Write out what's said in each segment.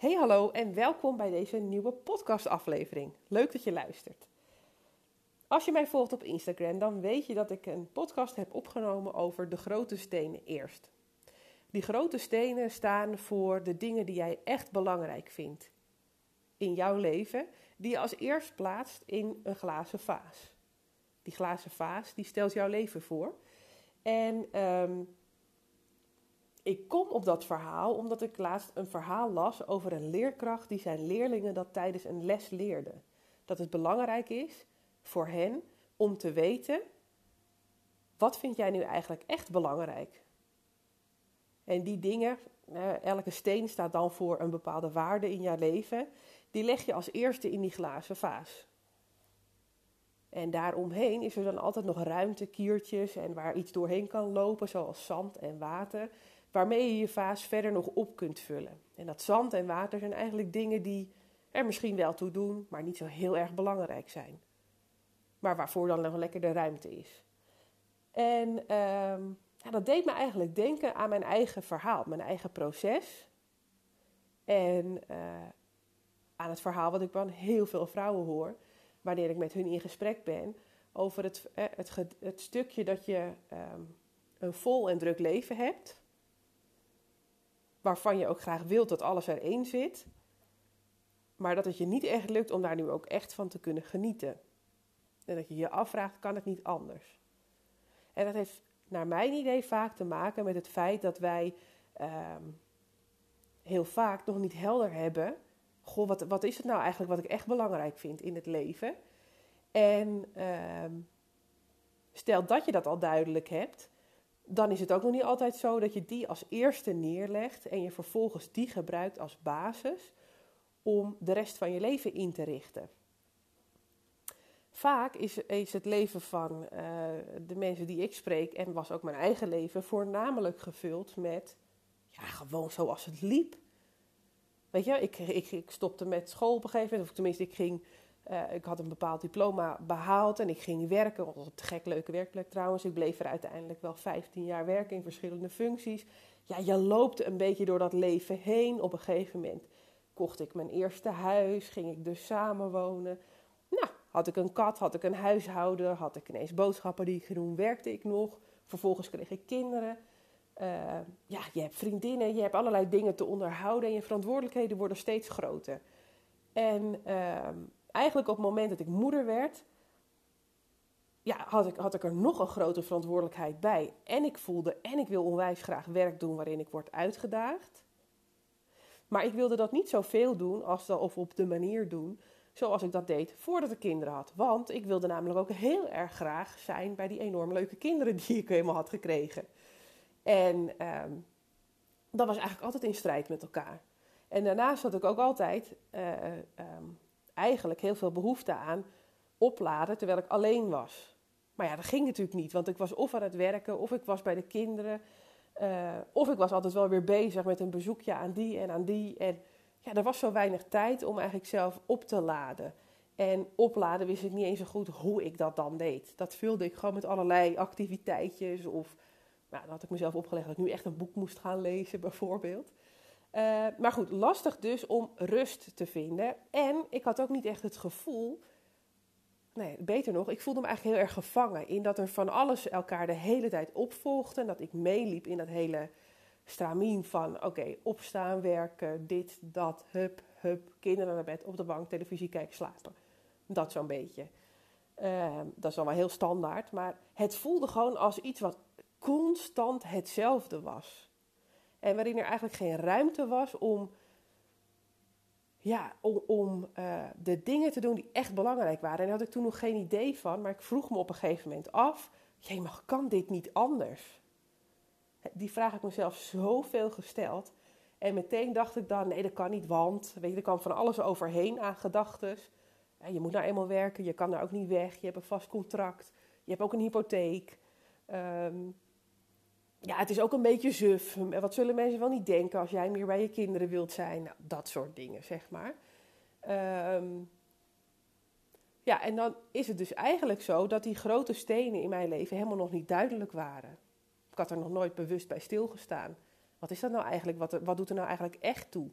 Hey hallo en welkom bij deze nieuwe podcastaflevering. Leuk dat je luistert. Als je mij volgt op Instagram, dan weet je dat ik een podcast heb opgenomen over de grote stenen eerst. Die grote stenen staan voor de dingen die jij echt belangrijk vindt in jouw leven, die je als eerst plaatst in een glazen vaas. Die glazen vaas, die stelt jouw leven voor. En um, ik kom op dat verhaal omdat ik laatst een verhaal las over een leerkracht die zijn leerlingen dat tijdens een les leerde. Dat het belangrijk is voor hen om te weten: wat vind jij nu eigenlijk echt belangrijk? En die dingen, elke steen staat dan voor een bepaalde waarde in jouw leven, die leg je als eerste in die glazen vaas. En daaromheen is er dan altijd nog ruimte, kiertjes en waar iets doorheen kan lopen, zoals zand en water waarmee je je vaas verder nog op kunt vullen. En dat zand en water zijn eigenlijk dingen die er misschien wel toe doen, maar niet zo heel erg belangrijk zijn. Maar waarvoor dan nog lekker de ruimte is. En ehm, ja, dat deed me eigenlijk denken aan mijn eigen verhaal, mijn eigen proces. En uh, aan het verhaal wat ik van heel veel vrouwen hoor, wanneer ik met hun in gesprek ben, over het, eh, het, het, stukje dat je um, een vol en druk leven hebt waarvan je ook graag wilt dat alles erin zit, maar dat het je niet echt lukt om daar nu ook echt van te kunnen genieten. En dat je je afvraagt, kan het niet anders? En dat heeft naar mijn idee vaak te maken met het feit dat wij ehm, heel vaak nog niet helder hebben. Goh, wat, wat is het nou eigenlijk wat ik echt belangrijk vind in het leven? En ehm, stel dat je dat al duidelijk hebt, dan is het ook nog niet altijd zo dat je die als eerste neerlegt en je vervolgens die gebruikt als basis om de rest van je leven in te richten. Vaak is, is het leven van uh, de mensen die ik spreek, en was ook mijn eigen leven, voornamelijk gevuld met ja, gewoon zoals het liep. Weet je, ik, ik, ik stopte met school op een gegeven moment, of tenminste, ik ging uh, ik had een bepaald diploma behaald en ik ging werken. Dat was een gek leuke werkplek trouwens. Ik bleef er uiteindelijk wel 15 jaar werken in verschillende functies. Ja, je loopt een beetje door dat leven heen. Op een gegeven moment kocht ik mijn eerste huis, ging ik dus samenwonen. Nou, had ik een kat, had ik een huishouden, had ik ineens boodschappen die ik ging doen, werkte ik nog. Vervolgens kreeg ik kinderen. Uh, ja, je hebt vriendinnen, je hebt allerlei dingen te onderhouden en je verantwoordelijkheden worden steeds groter. En uh, eigenlijk op het moment dat ik moeder werd, ja, had, ik, had ik er nog een grote verantwoordelijkheid bij. En ik voelde, en ik wil onwijs graag werk doen waarin ik word uitgedaagd. Maar ik wilde dat niet zoveel doen als dat, of op de manier doen zoals ik dat deed voordat ik kinderen had. Want ik wilde namelijk ook heel erg graag zijn bij die enorm leuke kinderen die ik helemaal had gekregen. En ehm, dat was eigenlijk altijd in strijd met elkaar. En daarnaast had ik ook altijd uh, eigenlijk heel veel behoefte aan opladen terwijl ik alleen was. Maar ja, dat ging natuurlijk niet, want ik was of aan het werken, of ik was bij de kinderen, uh, of ik was altijd wel weer bezig met een bezoekje aan die en aan die. En ja, er was zo weinig tijd om eigenlijk zelf op te laden. En opladen wist ik niet eens zo goed hoe ik dat dan deed. Dat vulde ik gewoon met allerlei activiteitjes. Of nou, dan had ik mezelf opgelegd dat ik nu echt een boek moest gaan lezen, bijvoorbeeld. Uh, maar goed, lastig dus om rust te vinden. En ik had ook niet echt het gevoel. Nee, beter nog, ik voelde me eigenlijk heel erg gevangen in dat er van alles elkaar de hele tijd opvolgde. En dat ik meeliep in dat hele stramien van: oké, opstaan, werken, dit, dat, hup, hup, kinderen naar bed, op de bank, televisie kijken, slapen. Dat zo'n beetje. Uh, dat is wel heel standaard, maar het voelde gewoon als iets wat constant hetzelfde was. En waarin er eigenlijk geen ruimte was om, ja, om, uh, de dingen te doen die echt belangrijk waren. En daar had ik toen nog geen idee van, maar ik vroeg me op een gegeven moment af: jee, kan dit niet anders? Die vraag heb ik mezelf zoveel gesteld. En meteen dacht ik dan: nee, dat kan niet, want weet je, er kwam van alles overheen aan gedachten. Je moet nou eenmaal werken, je kan daar ook niet weg, je hebt een vast contract, je hebt ook een hypotheek. Um, ja, het is ook een beetje suf. Wat zullen mensen wel niet denken als jij meer bij je kinderen wilt zijn? Nou, dat soort dingen, zeg maar. Um, ja, en dan is het dus eigenlijk zo dat die grote stenen in mijn leven helemaal nog niet duidelijk waren. Ik had er nog nooit bewust bij stilgestaan. Wat is dat nou eigenlijk? Wat, wat doet er nou eigenlijk echt toe?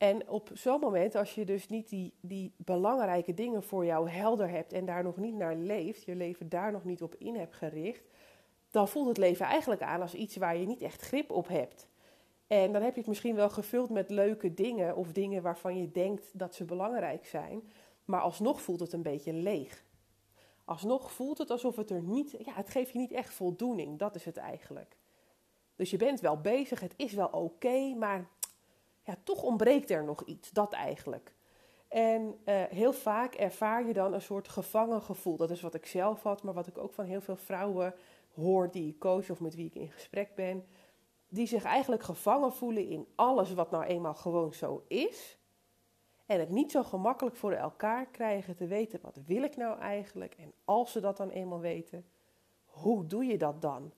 En op zo'n moment, als je dus niet die, die belangrijke dingen voor jou helder hebt en daar nog niet naar leeft, je leven daar nog niet op in hebt gericht, dan voelt het leven eigenlijk aan als iets waar je niet echt grip op hebt. En dan heb je het misschien wel gevuld met leuke dingen of dingen waarvan je denkt dat ze belangrijk zijn, maar alsnog voelt het een beetje leeg. Alsnog voelt het alsof het er niet, ja, het geeft je niet echt voldoening, dat is het eigenlijk. Dus je bent wel bezig, het is wel oké, maar ja, toch ontbreekt er nog iets, dat eigenlijk. En uh, heel vaak ervaar je dan een soort gevangen gevoel. Dat is wat ik zelf had, maar wat ik ook van heel veel vrouwen hoor die ik coach of met wie ik in gesprek ben. Die zich eigenlijk gevangen voelen in alles wat nou eenmaal gewoon zo is. En het niet zo gemakkelijk voor elkaar krijgen te weten, wat wil ik nou eigenlijk? En als ze dat dan eenmaal weten, hoe doe je dat dan?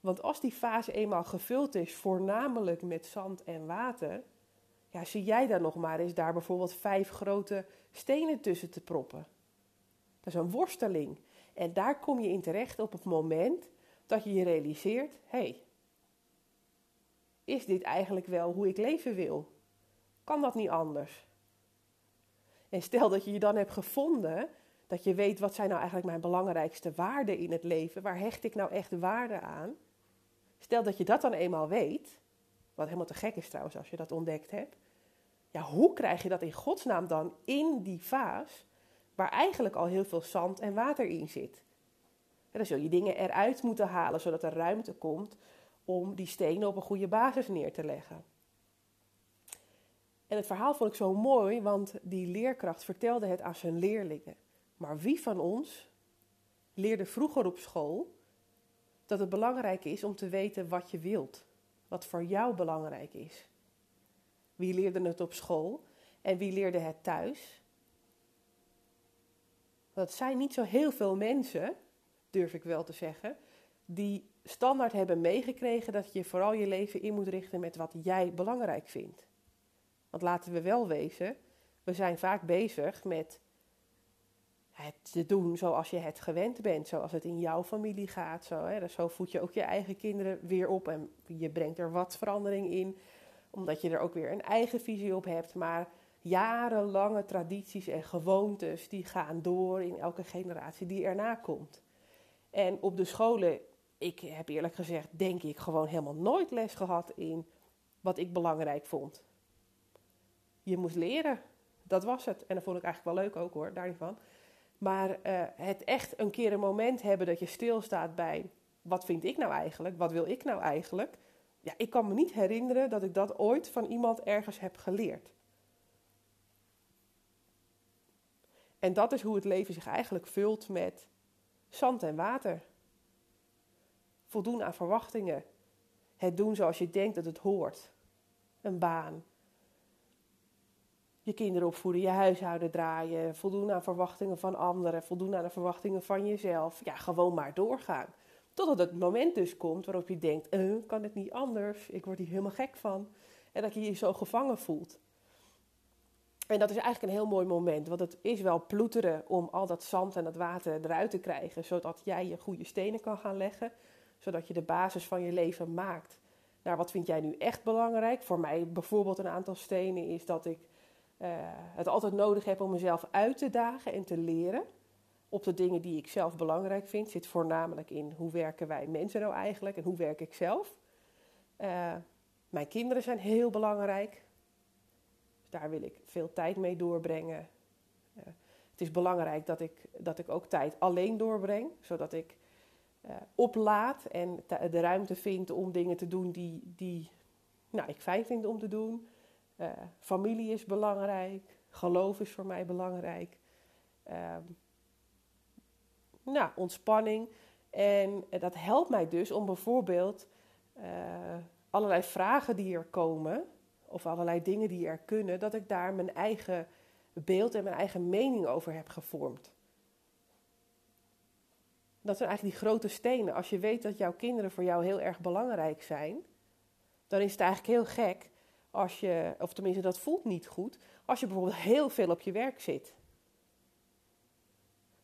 Want als die fase eenmaal gevuld is, voornamelijk met zand en water, zie jij dan nog maar eens daar bijvoorbeeld vijf grote stenen tussen te proppen. Dat is een worsteling. En daar kom je in terecht op het moment dat je je realiseert: hé, hey, is dit eigenlijk wel hoe ik leven wil? Kan dat niet anders? En stel dat je je dan hebt gevonden, dat je weet wat zijn nou eigenlijk mijn belangrijkste waarden in het leven, waar hecht ik nou echt waarde aan? Stel dat je dat dan eenmaal weet, wat helemaal te gek is trouwens als je dat ontdekt hebt. Ja, hoe krijg je dat in godsnaam dan in die vaas waar eigenlijk al heel veel zand en water in zit? dan zul je dingen eruit moeten halen zodat er ruimte komt om die stenen op een goede basis neer te leggen. En het verhaal vond ik zo mooi, want die leerkracht vertelde het aan zijn leerlingen. Maar wie van ons leerde vroeger op school dat het belangrijk is om te weten wat je wilt, wat voor jou belangrijk is? Wie leerde het op school en wie leerde het thuis? Dat zijn niet zo heel veel mensen, durf ik wel te zeggen, die standaard hebben meegekregen dat je vooral je leven in moet richten met wat jij belangrijk vindt. Want laten we wel wezen, we zijn vaak bezig met het te doen zoals je het gewend bent, zoals het in jouw familie gaat. Zo, hè. Zo voed je ook je eigen kinderen weer op en je brengt er wat verandering in, omdat je er ook weer een eigen visie op hebt. Maar jarenlange tradities en gewoontes die gaan door in elke generatie die erna komt. En op de scholen, ik heb eerlijk gezegd, denk ik gewoon helemaal nooit les gehad in wat ik belangrijk vond. Je moest leren, dat was het. En dat vond ik eigenlijk wel leuk ook hoor, daar niet van. Maar uh, het echt een keer een moment hebben dat je stilstaat bij wat vind ik nou eigenlijk, wat wil ik nou eigenlijk. Ja, ik kan me niet herinneren dat ik dat ooit van iemand ergens heb geleerd. En dat is hoe het leven zich eigenlijk vult met zand en water. Voldoen aan verwachtingen. Het doen zoals je denkt dat het hoort. Een baan. Je kinderen opvoeden, je huishouden draaien. Voldoen aan verwachtingen van anderen. Voldoen aan de verwachtingen van jezelf. Ja, gewoon maar doorgaan. Totdat het moment dus komt waarop je denkt: eh, kan het niet anders? Ik word hier helemaal gek van. En dat je je zo gevangen voelt. En dat is eigenlijk een heel mooi moment, want het is wel ploeteren om al dat zand en dat water eruit te krijgen, zodat jij je goede stenen kan gaan leggen, zodat je de basis van je leven maakt. Nou, wat vind jij nu echt belangrijk? Voor mij bijvoorbeeld een aantal stenen is dat ik uh, het altijd nodig heb om mezelf uit te dagen en te leren op de dingen die ik zelf belangrijk vind. Zit voornamelijk in hoe werken wij mensen nou eigenlijk en hoe werk ik zelf. Uh, mijn kinderen zijn heel belangrijk daar wil ik veel tijd mee doorbrengen. Uh, het is belangrijk dat ik, dat ik ook tijd alleen doorbreng, zodat ik uh, oplaad en de ruimte vind om dingen te doen die, die nou, ik fijn vind om te doen. Familie is belangrijk, geloof is voor mij belangrijk. Ehm, nou, ontspanning. En dat helpt mij dus om bijvoorbeeld allerlei vragen die er komen, of allerlei dingen die er kunnen, dat ik daar mijn eigen beeld en mijn eigen mening over heb gevormd. Dat zijn eigenlijk die grote stenen. Als je weet dat jouw kinderen voor jou heel erg belangrijk zijn, dan is het eigenlijk heel gek als je, of tenminste dat voelt niet goed, als je bijvoorbeeld heel veel op je werk zit.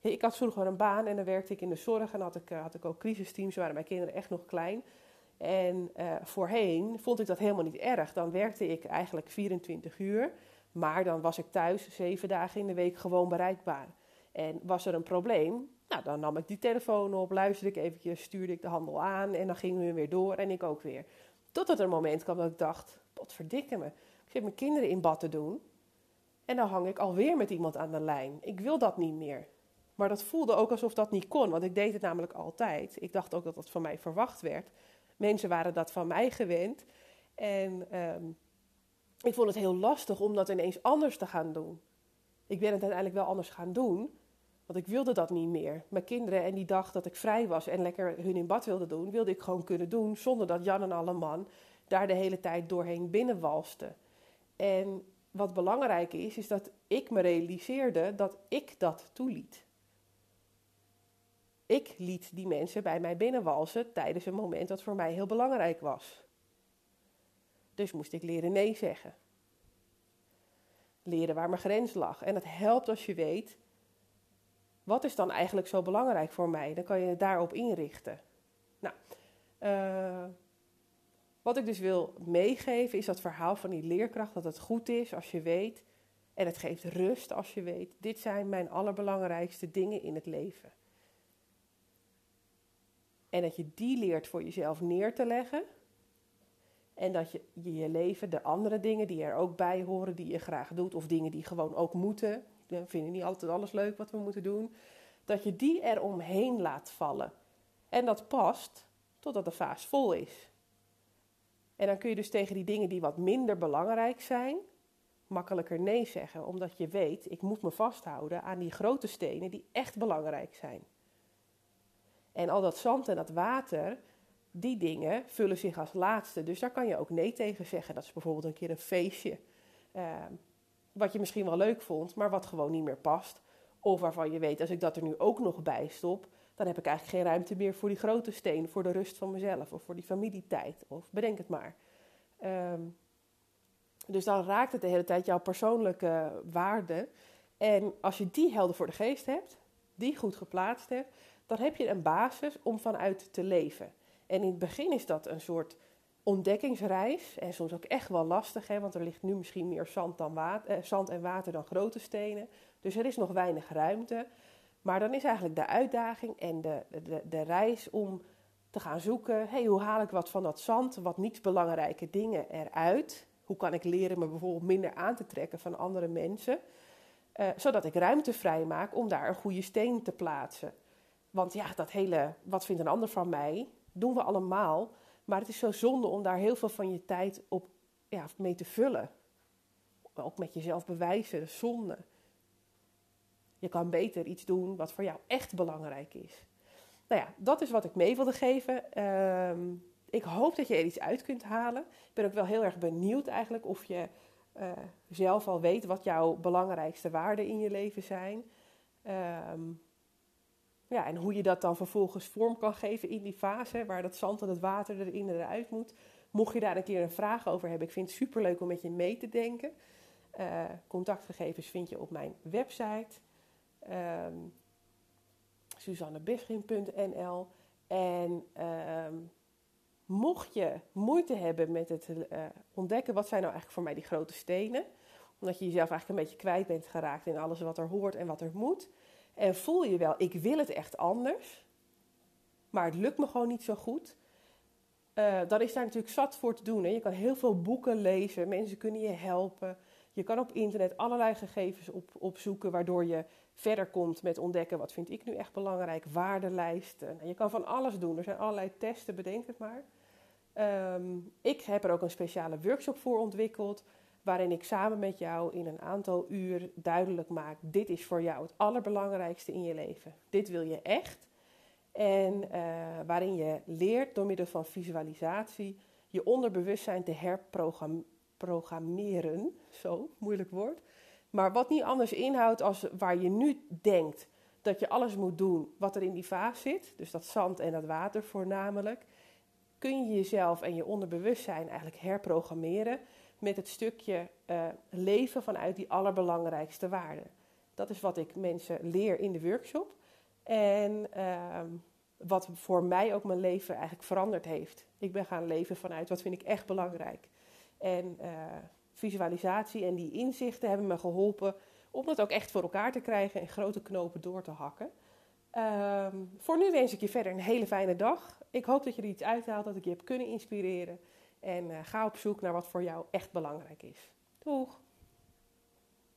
Ik had vroeger een baan en dan werkte ik in de zorg en had ik, had ik ook crisisteams, waren mijn kinderen echt nog klein. En uh, voorheen vond ik dat helemaal niet erg. Dan werkte ik eigenlijk 24 uur, maar dan was ik thuis zeven dagen in de week gewoon bereikbaar. En was er een probleem, nou, dan nam ik die telefoon op, luisterde ik eventjes, stuurde ik de handel aan en dan gingen we weer door en ik ook weer. Totdat er een moment kwam dat ik dacht, potverdikke me, ik zit mijn kinderen in bad te doen en dan hang ik alweer met iemand aan de lijn. Ik wil dat niet meer. Maar dat voelde ook alsof dat niet kon, want ik deed het namelijk altijd. Ik dacht ook dat dat van mij verwacht werd. Mensen waren dat van mij gewend. En ehm, ik vond het heel lastig om dat ineens anders te gaan doen. Ik ben het uiteindelijk wel anders gaan doen, want ik wilde dat niet meer. Mijn kinderen en die dag dat ik vrij was en lekker hun in bad wilde doen, wilde ik gewoon kunnen doen zonder dat Jan en alle man daar de hele tijd doorheen binnenwalsten. En wat belangrijk is, is dat ik me realiseerde dat ik dat toeliet. Ik liet die mensen bij mij binnenwalsen tijdens een moment dat voor mij heel belangrijk was. Dus moest ik leren nee zeggen. Leren waar mijn grens lag. En het helpt als je weet, wat is dan eigenlijk zo belangrijk voor mij? Dan kan je het daarop inrichten. Nou, uh, wat ik dus wil meegeven is dat verhaal van die leerkracht, dat het goed is als je weet, en het geeft rust als je weet, dit zijn mijn allerbelangrijkste dingen in het leven. En dat je die leert voor jezelf neer te leggen. En dat je je leven, de andere dingen die er ook bij horen, die je graag doet, of dingen die gewoon ook moeten, we vinden niet altijd alles leuk wat we moeten doen, dat je die eromheen laat vallen. En dat past totdat de vaas vol is. En dan kun je dus tegen die dingen die wat minder belangrijk zijn, makkelijker nee zeggen. Omdat je weet, ik moet me vasthouden aan die grote stenen die echt belangrijk zijn. En al dat zand en dat water, die dingen vullen zich als laatste. Dus daar kan je ook nee tegen zeggen. Dat is bijvoorbeeld een keer een feestje. Uh, wat je misschien wel leuk vond, maar wat gewoon niet meer past. Of waarvan je weet, als ik dat er nu ook nog bij stop, dan heb ik eigenlijk geen ruimte meer voor die grote steen, voor de rust van mezelf of voor die familietijd. Of bedenk het maar. Ehm, dus dan raakt het de hele tijd jouw persoonlijke waarde. En als je die helder voor de geest hebt, die goed geplaatst hebt, dan heb je een basis om vanuit te leven. En in het begin is dat een soort ontdekkingsreis. En soms ook echt wel lastig, hè, want er ligt nu misschien meer zand, dan water, eh, zand en water dan grote stenen. Dus er is nog weinig ruimte. Maar dan is eigenlijk de uitdaging en de, de, de reis om te gaan zoeken: hey, hoe haal ik wat van dat zand, wat niet belangrijke dingen eruit? Hoe kan ik leren me bijvoorbeeld minder aan te trekken van andere mensen? Uh, zodat ik ruimte vrij maak om daar een goede steen te plaatsen. Want ja, dat hele wat vindt een ander van mij, doen we allemaal. Maar het is zo zonde om daar heel veel van je tijd op, ja, mee te vullen. Ook met jezelf bewijzen, zonde. Je kan beter iets doen wat voor jou echt belangrijk is. Nou ja, dat is wat ik mee wilde geven. Ehm, ik hoop dat je er iets uit kunt halen. Ik ben ook wel heel erg benieuwd eigenlijk of je uh, zelf al weet wat jouw belangrijkste waarden in je leven zijn. Um, ja, en hoe je dat dan vervolgens vorm kan geven in die fase waar dat zand en het water erin en eruit moet. Mocht je daar een keer een vraag over hebben, ik vind het superleuk om met je mee te denken. Uh, contactgegevens vind je op mijn website um, ehm. En um, mocht je moeite hebben met het uh, ontdekken wat zijn nou eigenlijk voor mij die grote stenen, omdat je jezelf eigenlijk een beetje kwijt bent geraakt in alles wat er hoort en wat er moet, en voel je wel, ik wil het echt anders, maar het lukt me gewoon niet zo goed. Uh, dan is daar natuurlijk zat voor te doen. Hè. Je kan heel veel boeken lezen, mensen kunnen je helpen. Je kan op internet allerlei gegevens op, opzoeken, waardoor je verder komt met ontdekken wat vind ik nu echt belangrijk, waardelijsten. Nou, je kan van alles doen. Er zijn allerlei testen, bedenk het maar. Um, ik heb er ook een speciale workshop voor ontwikkeld, waarin ik samen met jou in een aantal uur duidelijk maak: dit is voor jou het allerbelangrijkste in je leven. Dit wil je echt. En uh, waarin je leert door middel van visualisatie je onderbewustzijn te herprogrammeren. Zo, moeilijk woord. Maar wat niet anders inhoudt als waar je nu denkt dat je alles moet doen wat er in die vaas zit, dus dat zand en dat water voornamelijk, kun je jezelf en je onderbewustzijn eigenlijk herprogrammeren met het stukje uh, leven vanuit die allerbelangrijkste waarden. Dat is wat ik mensen leer in de workshop. En uh, wat voor mij ook mijn leven eigenlijk veranderd heeft. Ik ben gaan leven vanuit wat vind ik echt belangrijk. En uh, visualisatie en die inzichten hebben me geholpen om dat ook echt voor elkaar te krijgen en grote knopen door te hakken. Ehm, voor nu wens ik je verder een hele fijne dag. Ik hoop dat je er iets uithaalt, dat ik je heb kunnen inspireren. En uh, ga op zoek naar wat voor jou echt belangrijk is. Doeg!